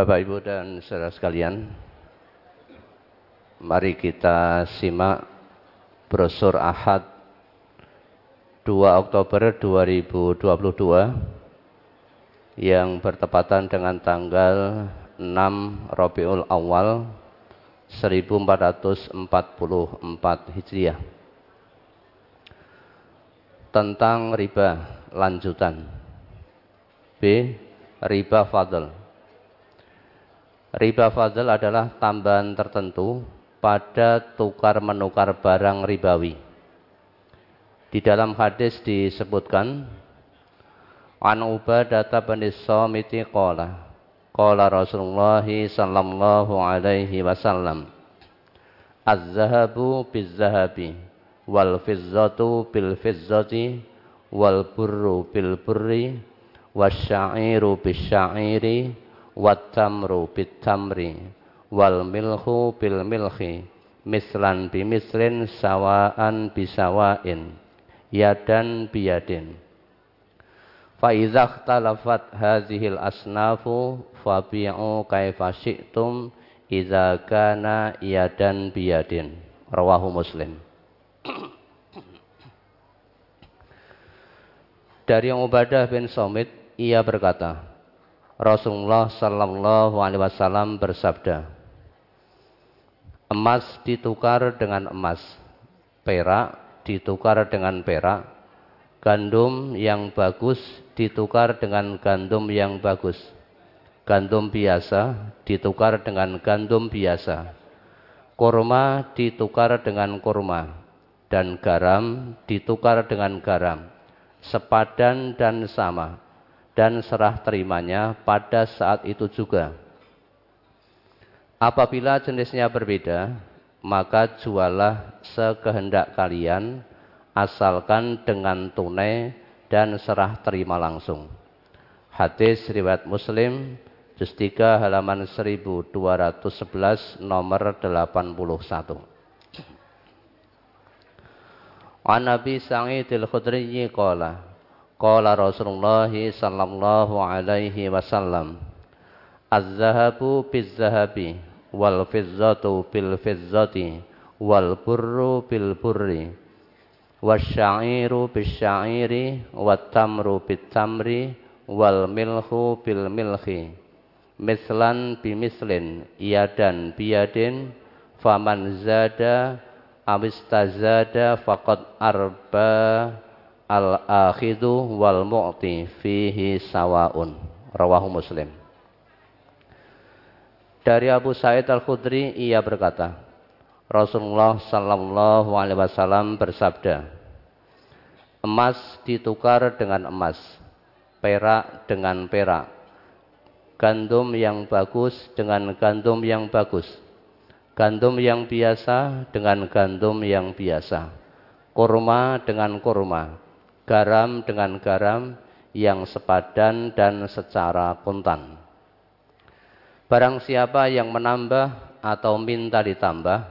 Bapak Ibu dan saudara sekalian, mari kita simak brosur Ahad 2 Oktober 2022 yang bertepatan dengan tanggal 6 Rabiul Awal 1444 Hijriah tentang riba lanjutan B. Riba fadl Riba fadl adalah tambahan tertentu pada tukar menukar barang ribawi. Di dalam hadis disebutkan An Ubadah bin Samiti qala qala Rasulullah sallallahu alaihi wasallam Az-zahabu biz-zahabi wal fizzatu bil fizzati wal burru bil burri wasyairu bis wat tamru bit tamri wal milhu bil milhi mislan mislin sawaan bisawain yadan biyadin. Fa idza ikhtalafat hadhil asnafu fabi'u kaifa syi'tum idza kana yadan biyadin. Rawahu muslim. Dari Ubadah bin Somit ia berkata Rasulullah Sallallahu Alaihi Wasallam bersabda, emas ditukar dengan emas, perak ditukar dengan perak, gandum yang bagus ditukar dengan gandum yang bagus, gandum biasa ditukar dengan gandum biasa, kurma ditukar dengan kurma, dan garam ditukar dengan garam, sepadan dan sama dan serah terimanya pada saat itu juga. Apabila jenisnya berbeda, maka jualah sekehendak kalian, asalkan dengan tunai dan serah terima langsung. Hadis riwayat Muslim, juz 3 halaman 1211 nomor 81. An Nabi Sa'id al-Khudri qala Qala Rasulullah sallallahu alaihi wasallam Az-zahabu biz-zahabi wal fizzatu bil fizzati wal burru bil burri wasyairu bis syairi wat tamru bit tamri wal milhu bil milhi mislan bimislin iyadan biyadin faman zada awistazada faqad arba al-akhidu wal mu'ti fihi sawaun. Rawahu muslim. Dari Abu Sa'id Al-Khudri ia berkata Rasulullah sallallahu alaihi wasallam bersabda emas ditukar dengan emas perak dengan perak gandum yang bagus dengan gandum yang bagus gandum yang biasa dengan gandum yang biasa kurma dengan kurma garam dengan garam yang sepadan dan secara kontan. Barang siapa yang menambah atau minta ditambah,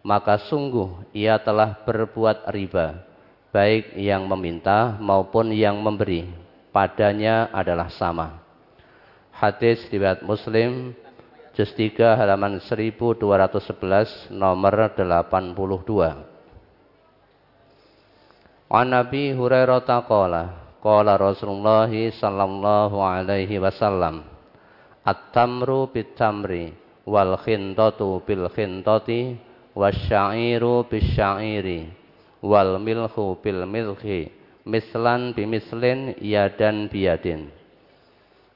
maka sungguh ia telah berbuat riba, baik yang meminta maupun yang memberi, padanya adalah sama. Hadis riwayat Muslim juz 3 halaman 1211 nomor 82. An Nabi Hurairah taqala qala Rasulullah sallallahu alaihi wasallam At-tamru bit-tamri wal khintatu bil khintati wasyairu bis-syairi wal milhu bil milhi mislan bimislin yadan biyadin.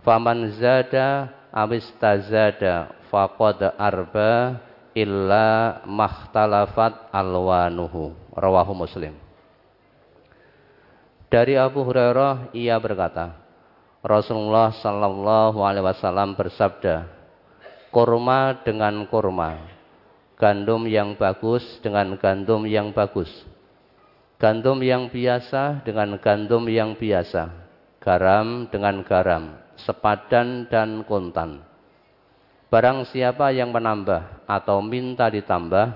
Faman zada awistazada faqad arba illa makhtalafat alwanuhu. Rawahu muslim dari Abu Hurairah ia berkata, Rasulullah sallallahu alaihi wasallam bersabda, kurma dengan kurma, gandum yang bagus dengan gandum yang bagus, gandum yang biasa dengan gandum yang biasa, garam dengan garam, sepadan dan kontan. Barang siapa yang menambah atau minta ditambah,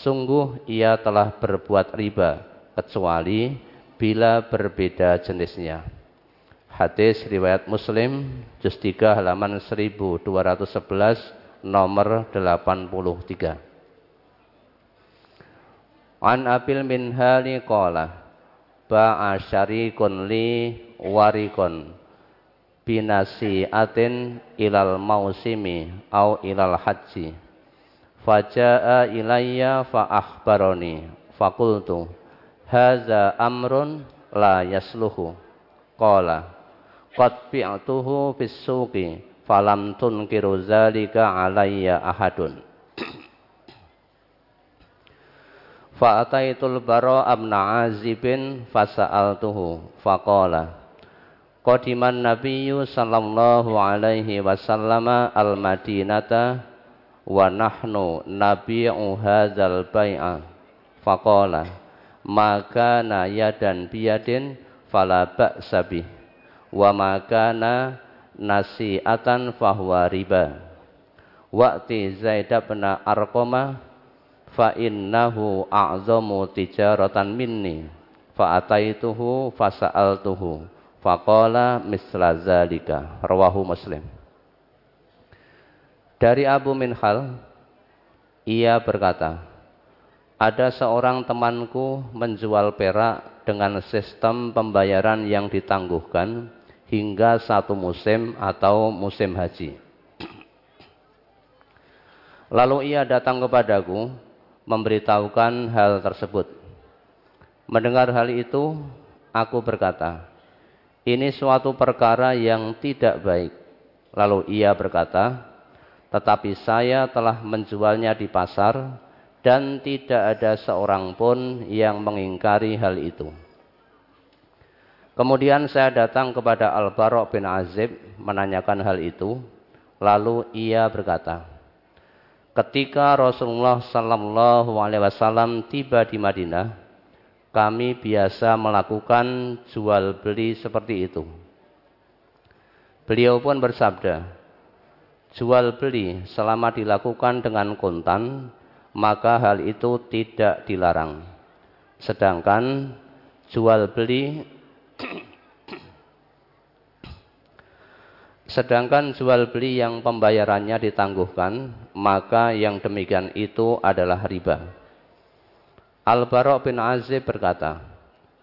sungguh ia telah berbuat riba, kecuali bila berbeda jenisnya. Hadis riwayat Muslim juz 3 halaman 1211 nomor 83. An Abil Minhali qala ba'a syarikun li warikun binasi atin ilal mausimi au ilal haji faja'a ilayya fa akhbaroni fakultu haza amrun la yasluhu. Qala qad bi'tuhu fis suqi falam tunkiru zalika alayya ahadun. Fa ataitul bara abna azibin fasa'altuhu faqala qadiman nabiyyu sallallahu alaihi wasallam al madinata wa nahnu nabi'u hadzal bai'a faqala maka na yadan biyadin fala ba'sa bih wa makana nasi'atan fahuwa riba. Waqti Zaid bin Arqama fa innahu a'zamu tijaratan minni. Fa ataituhu fa sa'altuhu. Faqala misla zalika. Rawahu Muslim. Dari Abu Minhal ia berkata ada seorang temanku menjual perak dengan sistem pembayaran yang ditangguhkan hingga satu musim atau musim haji. Lalu ia datang kepadaku memberitahukan hal tersebut. Mendengar hal itu, aku berkata, "Ini suatu perkara yang tidak baik." Lalu ia berkata, "Tetapi saya telah menjualnya di pasar dan tidak ada seorang pun yang mengingkari hal itu." Kemudian saya datang kepada Al-Bara' bin Azib menanyakan hal itu. Lalu ia berkata, ketika Rasulullah Sallallahu Alaihi Wasallam tiba di Madinah, kami biasa melakukan jual beli seperti itu. Beliau pun bersabda, jual beli selama dilakukan dengan kontan, maka hal itu tidak dilarang. Sedangkan jual beli Sedangkan jual beli yang pembayarannya ditangguhkan, maka yang demikian itu adalah riba. Al-Bara' bin Azib berkata,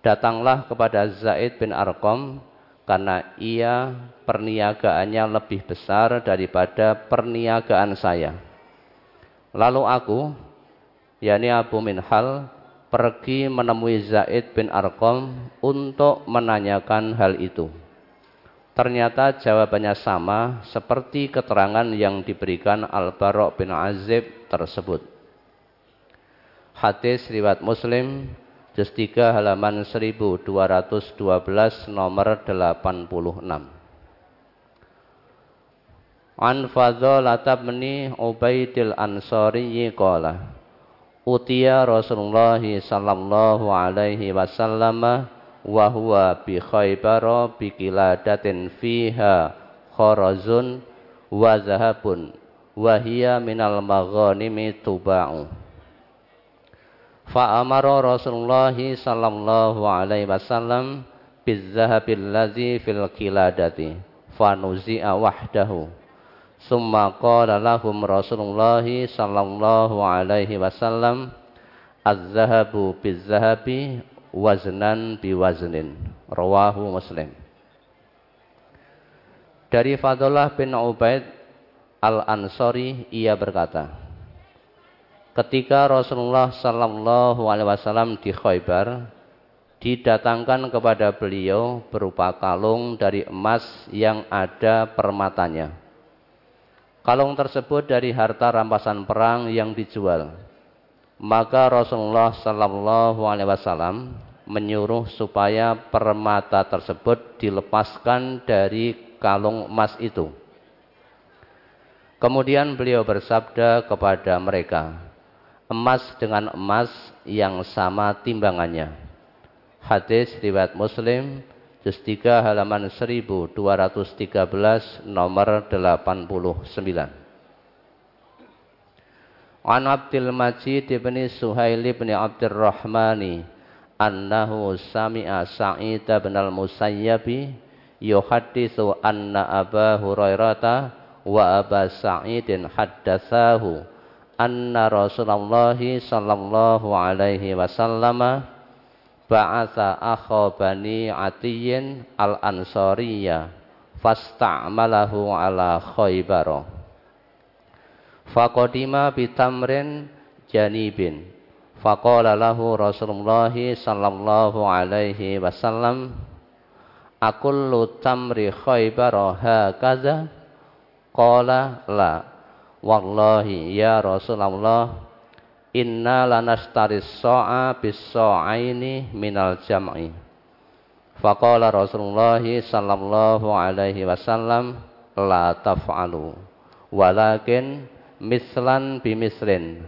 Datanglah kepada Zaid bin Arqam karena ia perniagaannya lebih besar daripada perniagaan saya. Lalu aku, yakni Abu Minhal, pergi menemui Zaid bin Arqam untuk menanyakan hal itu. Ternyata jawabannya sama seperti keterangan yang diberikan Al-Bara' bin Azib tersebut. Hadis riwayat Muslim juz 3 halaman 1212 nomor 86. An Fadhalah bin Ubaidil Ansari qala Utiya Rasulullah sallallahu alaihi wasallam wa huwa bi Khaybar bi qiladatin fiha kharazun wa zahabun wa hiya minal maghanimi tuba'u. Fa amara Rasulullah sallallahu alaihi wasallam zahabil ladzi fil qiladati fa nuzi'a wahdahu Summa qala lahum Rasulullah sallallahu alaihi wasallam Az-zahabu biz-zahabi waznan biwaznin. Rawahu Muslim. Dari Fadullah bin Ubaid Al-Ansari ia berkata, Ketika Rasulullah sallallahu alaihi wasallam di Khaybar, didatangkan kepada beliau berupa kalung dari emas yang ada permatanya Kalung tersebut dari harta rampasan perang yang dijual. Maka Rasulullah Sallallahu Alaihi Wasallam menyuruh supaya permata tersebut dilepaskan dari kalung emas itu. Kemudian beliau bersabda kepada mereka, emas dengan emas yang sama timbangannya. Hadis riwayat Muslim Juz 3 halaman 1213 nomor 89. An Abdul Majid bin Suhail bin Abdurrahmani annahu sami'a Sa'id bin al-Musayyabi yuhadditsu anna Aba Hurairah wa Aba Sa'idin haddatsahu anna Rasulullah sallallahu alaihi wasallam ba'atha akha bani Atiyyin al-Ansariyya fasta'malahu ala Khaybar. Faqadima bitamrin janibin. Faqala lahu Rasulullah sallallahu alaihi wasallam akullu tamri Khaybar hakaza? Qala la. Wallahi ya Rasulullah Inna lanastaris so'a bis so'aini minal jam'i. Faqala Rasulullah sallallahu alaihi wasallam La taf'alu Walakin mislan bimislin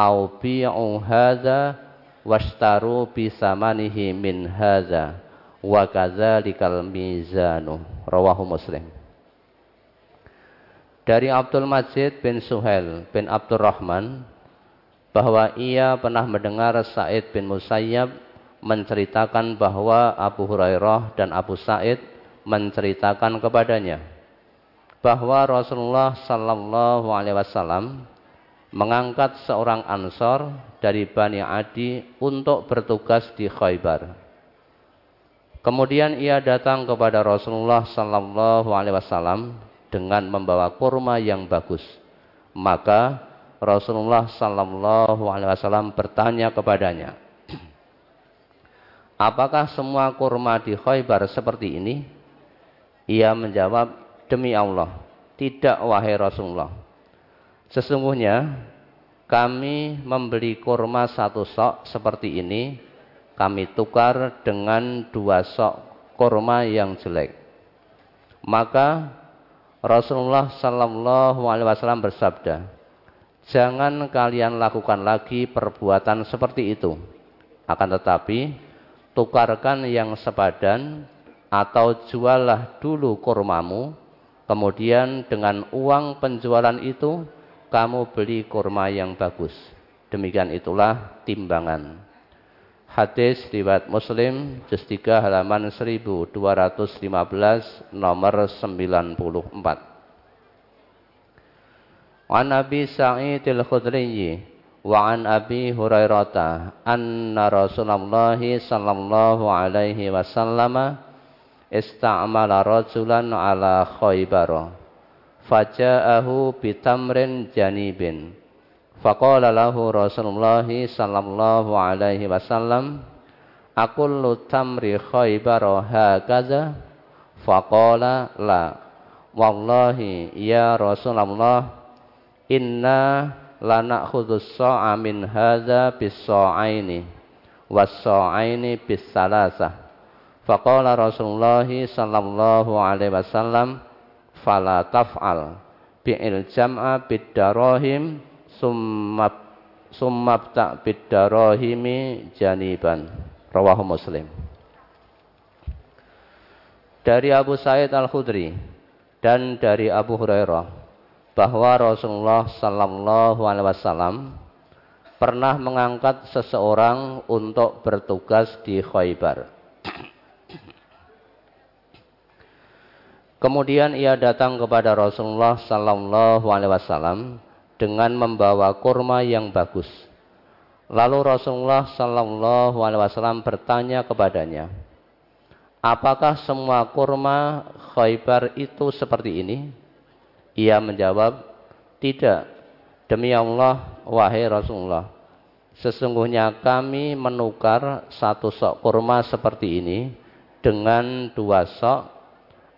Au bi'u hadha Washtaru bisamanihi min hadha Wa kadzalikal mizanu. Rawahu muslim. Dari Abdul Majid bin Suhail bin Abdurrahman bahwa ia pernah mendengar Said bin Musayyab menceritakan bahwa Abu Hurairah dan Abu Said menceritakan kepadanya bahwa Rasulullah Sallallahu Alaihi Wasallam mengangkat seorang Ansor dari Bani Adi untuk bertugas di Khaybar. Kemudian ia datang kepada Rasulullah Sallallahu Alaihi Wasallam dengan membawa kurma yang bagus. Maka Rasulullah Sallallahu Alaihi Wasallam bertanya kepadanya, Apakah semua kurma di Khaybar seperti ini? Ia menjawab, Demi Allah, tidak wahai Rasulullah. Sesungguhnya kami membeli kurma satu sok seperti ini, kami tukar dengan dua sok kurma yang jelek. Maka Rasulullah Sallallahu Alaihi Wasallam bersabda, jangan kalian lakukan lagi perbuatan seperti itu. Akan tetapi, tukarkan yang sepadan atau jualah dulu kurmamu, kemudian dengan uang penjualan itu kamu beli kurma yang bagus. Demikian itulah timbangan. Hadis riwayat Muslim juz 3 halaman 1215 nomor 94. An Abi Sa'id al-Khudri wa an Abi Hurairah anna Rasulullah sallallahu alaihi wasallam ista'mala rajulan ala Khaybar faja'ahu bitamrin janibin. Faqala lahu Rasulullah sallallahu alaihi wasallam Akullu tamri khaybar hakaza? Faqala la. Wallahi ya Rasulullah Inna lanakhudus sa'a min hadha bis sa'aini was sa'aini bis salasah. Faqala Rasulullah sallallahu alaihi wasallam fala taf'al bi'il jam'a bid darahim summab summabta bidarahimi janiban. Rawahu muslim. Dari Abu Said Al-Khudri dan dari Abu Hurairah bahwa Rasulullah sallallahu alaihi wasallam pernah mengangkat seseorang untuk bertugas di Khaybar. Kemudian ia datang kepada Rasulullah sallallahu alaihi wasallam dengan membawa kurma yang bagus. Lalu Rasulullah Sallallahu Alaihi Wasallam bertanya kepadanya, apakah semua kurma Khaybar itu seperti ini? Ia menjawab, tidak. Demi Allah, wahai Rasulullah, sesungguhnya kami menukar satu sok kurma seperti ini dengan dua sok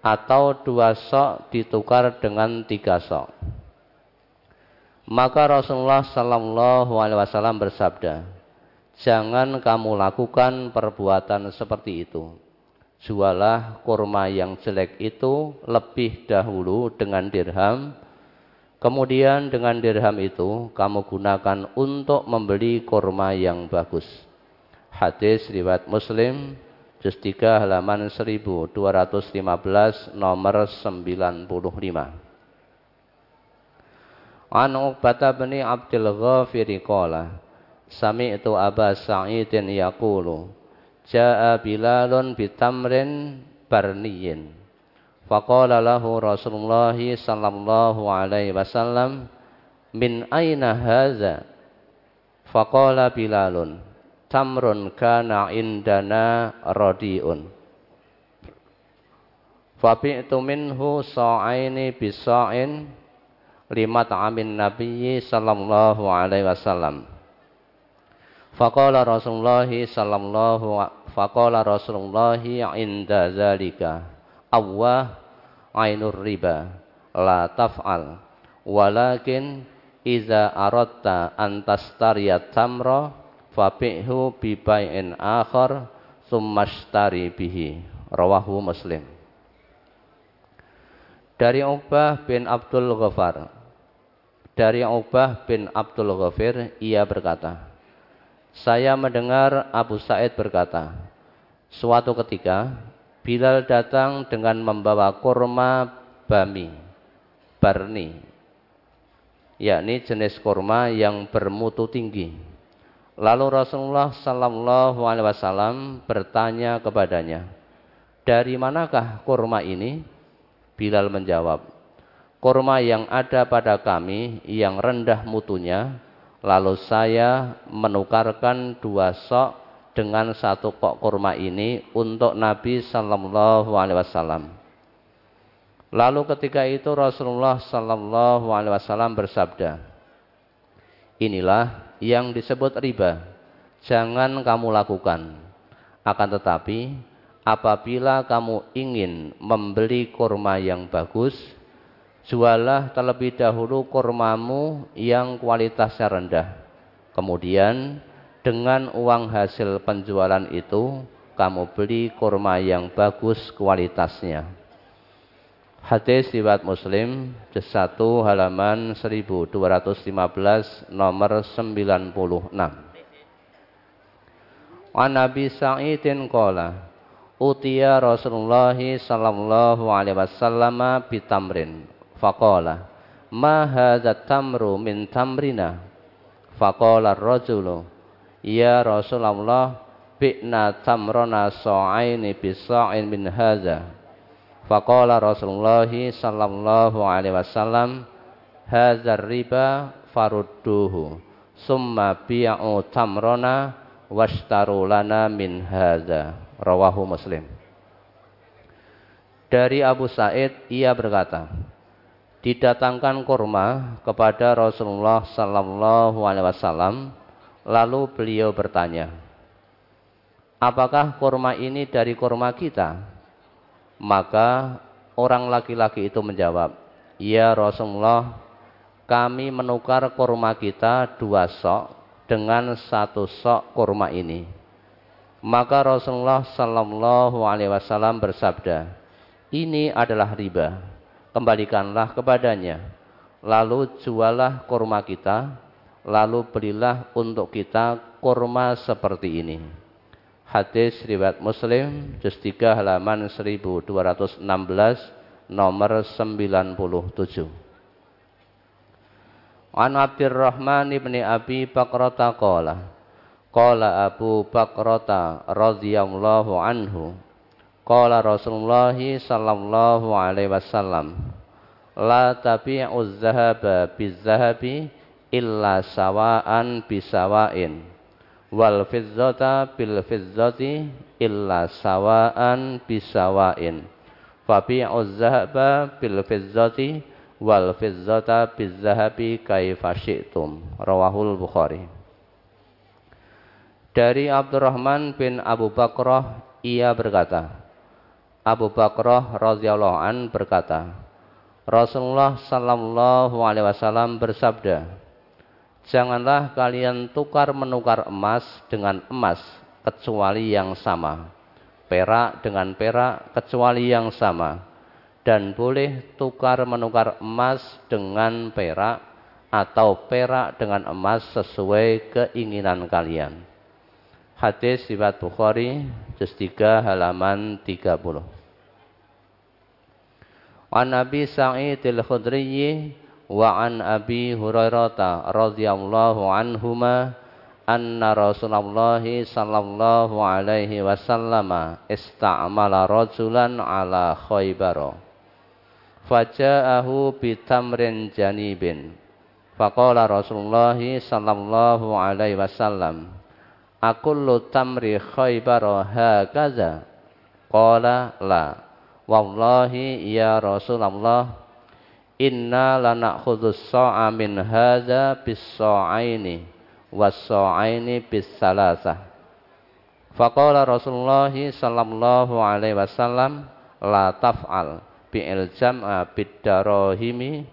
atau dua sok ditukar dengan tiga sok. Maka Rasulullah Sallallahu Alaihi Wasallam bersabda, jangan kamu lakukan perbuatan seperti itu. Jualah kurma yang jelek itu lebih dahulu dengan dirham. Kemudian dengan dirham itu kamu gunakan untuk membeli kurma yang bagus. Hadis riwayat Muslim juz 3 halaman 1215 nomor 95. An Uqbah bin Abdul Ghafir qala Sami'tu Aba Sa'idin yaqulu Ja'a Bilalun bitamrin barniyin. Faqala lahu Rasulullah sallallahu alaihi wasallam min aina hadza? Faqala Bilalun tamrun kana indana radiun. Fabi'tu minhu sa'aini bisa'in lima ta'amin nabiyyi sallallahu alaihi wasallam. Faqala Rasulullah sallallahu faqala Rasulullah inda zalika awwa ainur riba la taf'al walakin iza aratta an tastariya tamra fabi'hu bi bai'in akhar summashtari bihi. Rawahu muslim. Dari Ubah bin Abdul Ghafar. Dari Ubah bin Abdul Ghafir ia berkata saya mendengar Abu Said berkata suatu ketika Bilal datang dengan membawa kurma bami barni yakni jenis kurma yang bermutu tinggi. Lalu Rasulullah sallallahu alaihi wasallam bertanya kepadanya dari manakah kurma ini? Bilal menjawab, Kurma yang ada pada kami yang rendah mutunya, lalu saya menukarkan dua sok dengan satu kok kurma ini untuk Nabi Sallallahu Alaihi Wasallam. Lalu ketika itu Rasulullah Sallallahu Alaihi Wasallam bersabda, inilah yang disebut riba, jangan kamu lakukan. Akan tetapi apabila kamu ingin membeli kurma yang bagus, jualah terlebih dahulu kurmamu yang kualitasnya rendah. Kemudian dengan uang hasil penjualan itu, kamu beli kurma yang bagus kualitasnya. Hadis riwayat Muslim, juz 1 halaman 1215 nomor 96. An Nabi Sa'idin qala Utia Rasulullah sallallahu alaihi wasallam bitamrin. Faqala, "Ma hadza tamru min tamrina?" Faqala ar-rajulu, "Ya Rasulullah, bi'na tamrona sa'aini bisa'in min hadza." Faqala Rasulullah sallallahu alaihi wasallam, "Hadza riba farudduhu." Summa bi'u tamrona washtaru lana min hadza rawahu Muslim. Dari Abu Said ia berkata, didatangkan kurma kepada Rasulullah sallallahu alaihi wasallam lalu beliau bertanya, "Apakah kurma ini dari kurma kita?" Maka orang laki-laki itu menjawab, "Ya Rasulullah, kami menukar kurma kita dua sok dengan satu sok kurma ini." Maka Rasulullah Sallallahu Alaihi Wasallam bersabda, ini adalah riba. Kembalikanlah kepadanya. Lalu jualah kurma kita. Lalu belilah untuk kita kurma seperti ini. Hadis riwayat Muslim, juz 3 halaman 1216, nomor 97. An Abdurrahman ibni Abi Bakrata qala Qala Abu Bakrata radhiyallahu anhu Qala Rasulullah sallallahu alaihi wasallam La tabi'u zahaba bizahabi illa sawa'an bisawain. Wal fizzata bil fizzati illa sawa'an bisawain. Fabi'u zahaba bil fizzati wal fizzata bizahabi kaifa syi'tum. Rawahul Bukhari. Dari Abdurrahman bin Abu Bakrah ia berkata, Abu Bakrah radhiyallahu an berkata, Rasulullah sallallahu alaihi wasallam bersabda, Janganlah kalian tukar menukar emas dengan emas kecuali yang sama, perak dengan perak kecuali yang sama, dan boleh tukar menukar emas dengan perak atau perak dengan emas sesuai keinginan kalian. Hadis riwayat Bukhari juz 3 halaman 30. An Nabi Sa'id al-Khudri wa an Abi Hurairah radhiyallahu anhuma anna Rasulullah sallallahu alaihi wasallam ista'mala rajulan ala Khaybar. Faja'ahu bitamrin janibin. Faqala Rasulullah sallallahu alaihi wasallam, "Akullu tamri Khaybar hakaza?" Qala la. Wallahi ya Rasulullah, inna lanakhudhu sa'a min hadza bis-sa'aini was-sa'aini bis-salasah. Faqala Rasulullah sallallahu alaihi wasallam la taf'al bi'il jam'a bid-darahimi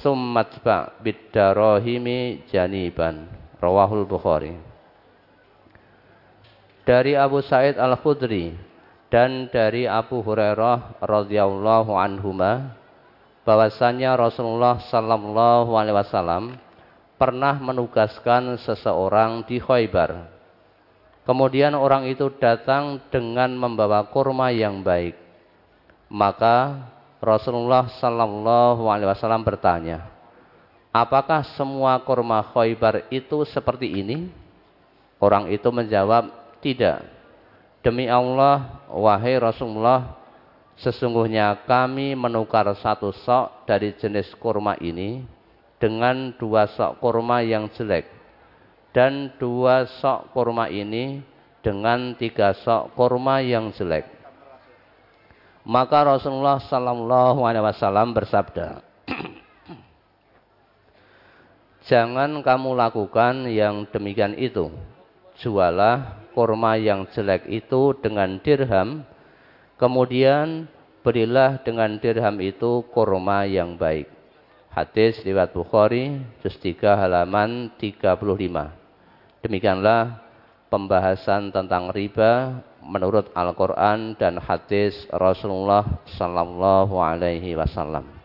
summat ba bid-darahimi janiban. Rawahul Bukhari. Dari Abu Sa'id Al-Khudri dan dari Abu Hurairah radhiyallahu anhuma bahwasanya Rasulullah sallallahu alaihi wasallam pernah menugaskan seseorang di Khaybar. Kemudian orang itu datang dengan membawa kurma yang baik. Maka Rasulullah Sallallahu Alaihi Wasallam bertanya, apakah semua kurma Khaybar itu seperti ini? Orang itu menjawab, tidak. Demi Allah, wahai Rasulullah, sesungguhnya kami menukar satu sok dari jenis kurma ini dengan dua sok kurma yang jelek dan dua sok kurma ini dengan tiga sok kurma yang jelek. Maka Rasulullah Sallallahu Alaihi Wasallam bersabda, Jangan kamu lakukan yang demikian itu. Jualah kurma yang jelek itu dengan dirham, kemudian berilah dengan dirham itu kurma yang baik. Hadis riwayat Bukhari juz 3 halaman 35. Demikianlah pembahasan tentang riba menurut Al-Qur'an dan hadis Rasulullah sallallahu alaihi wasallam.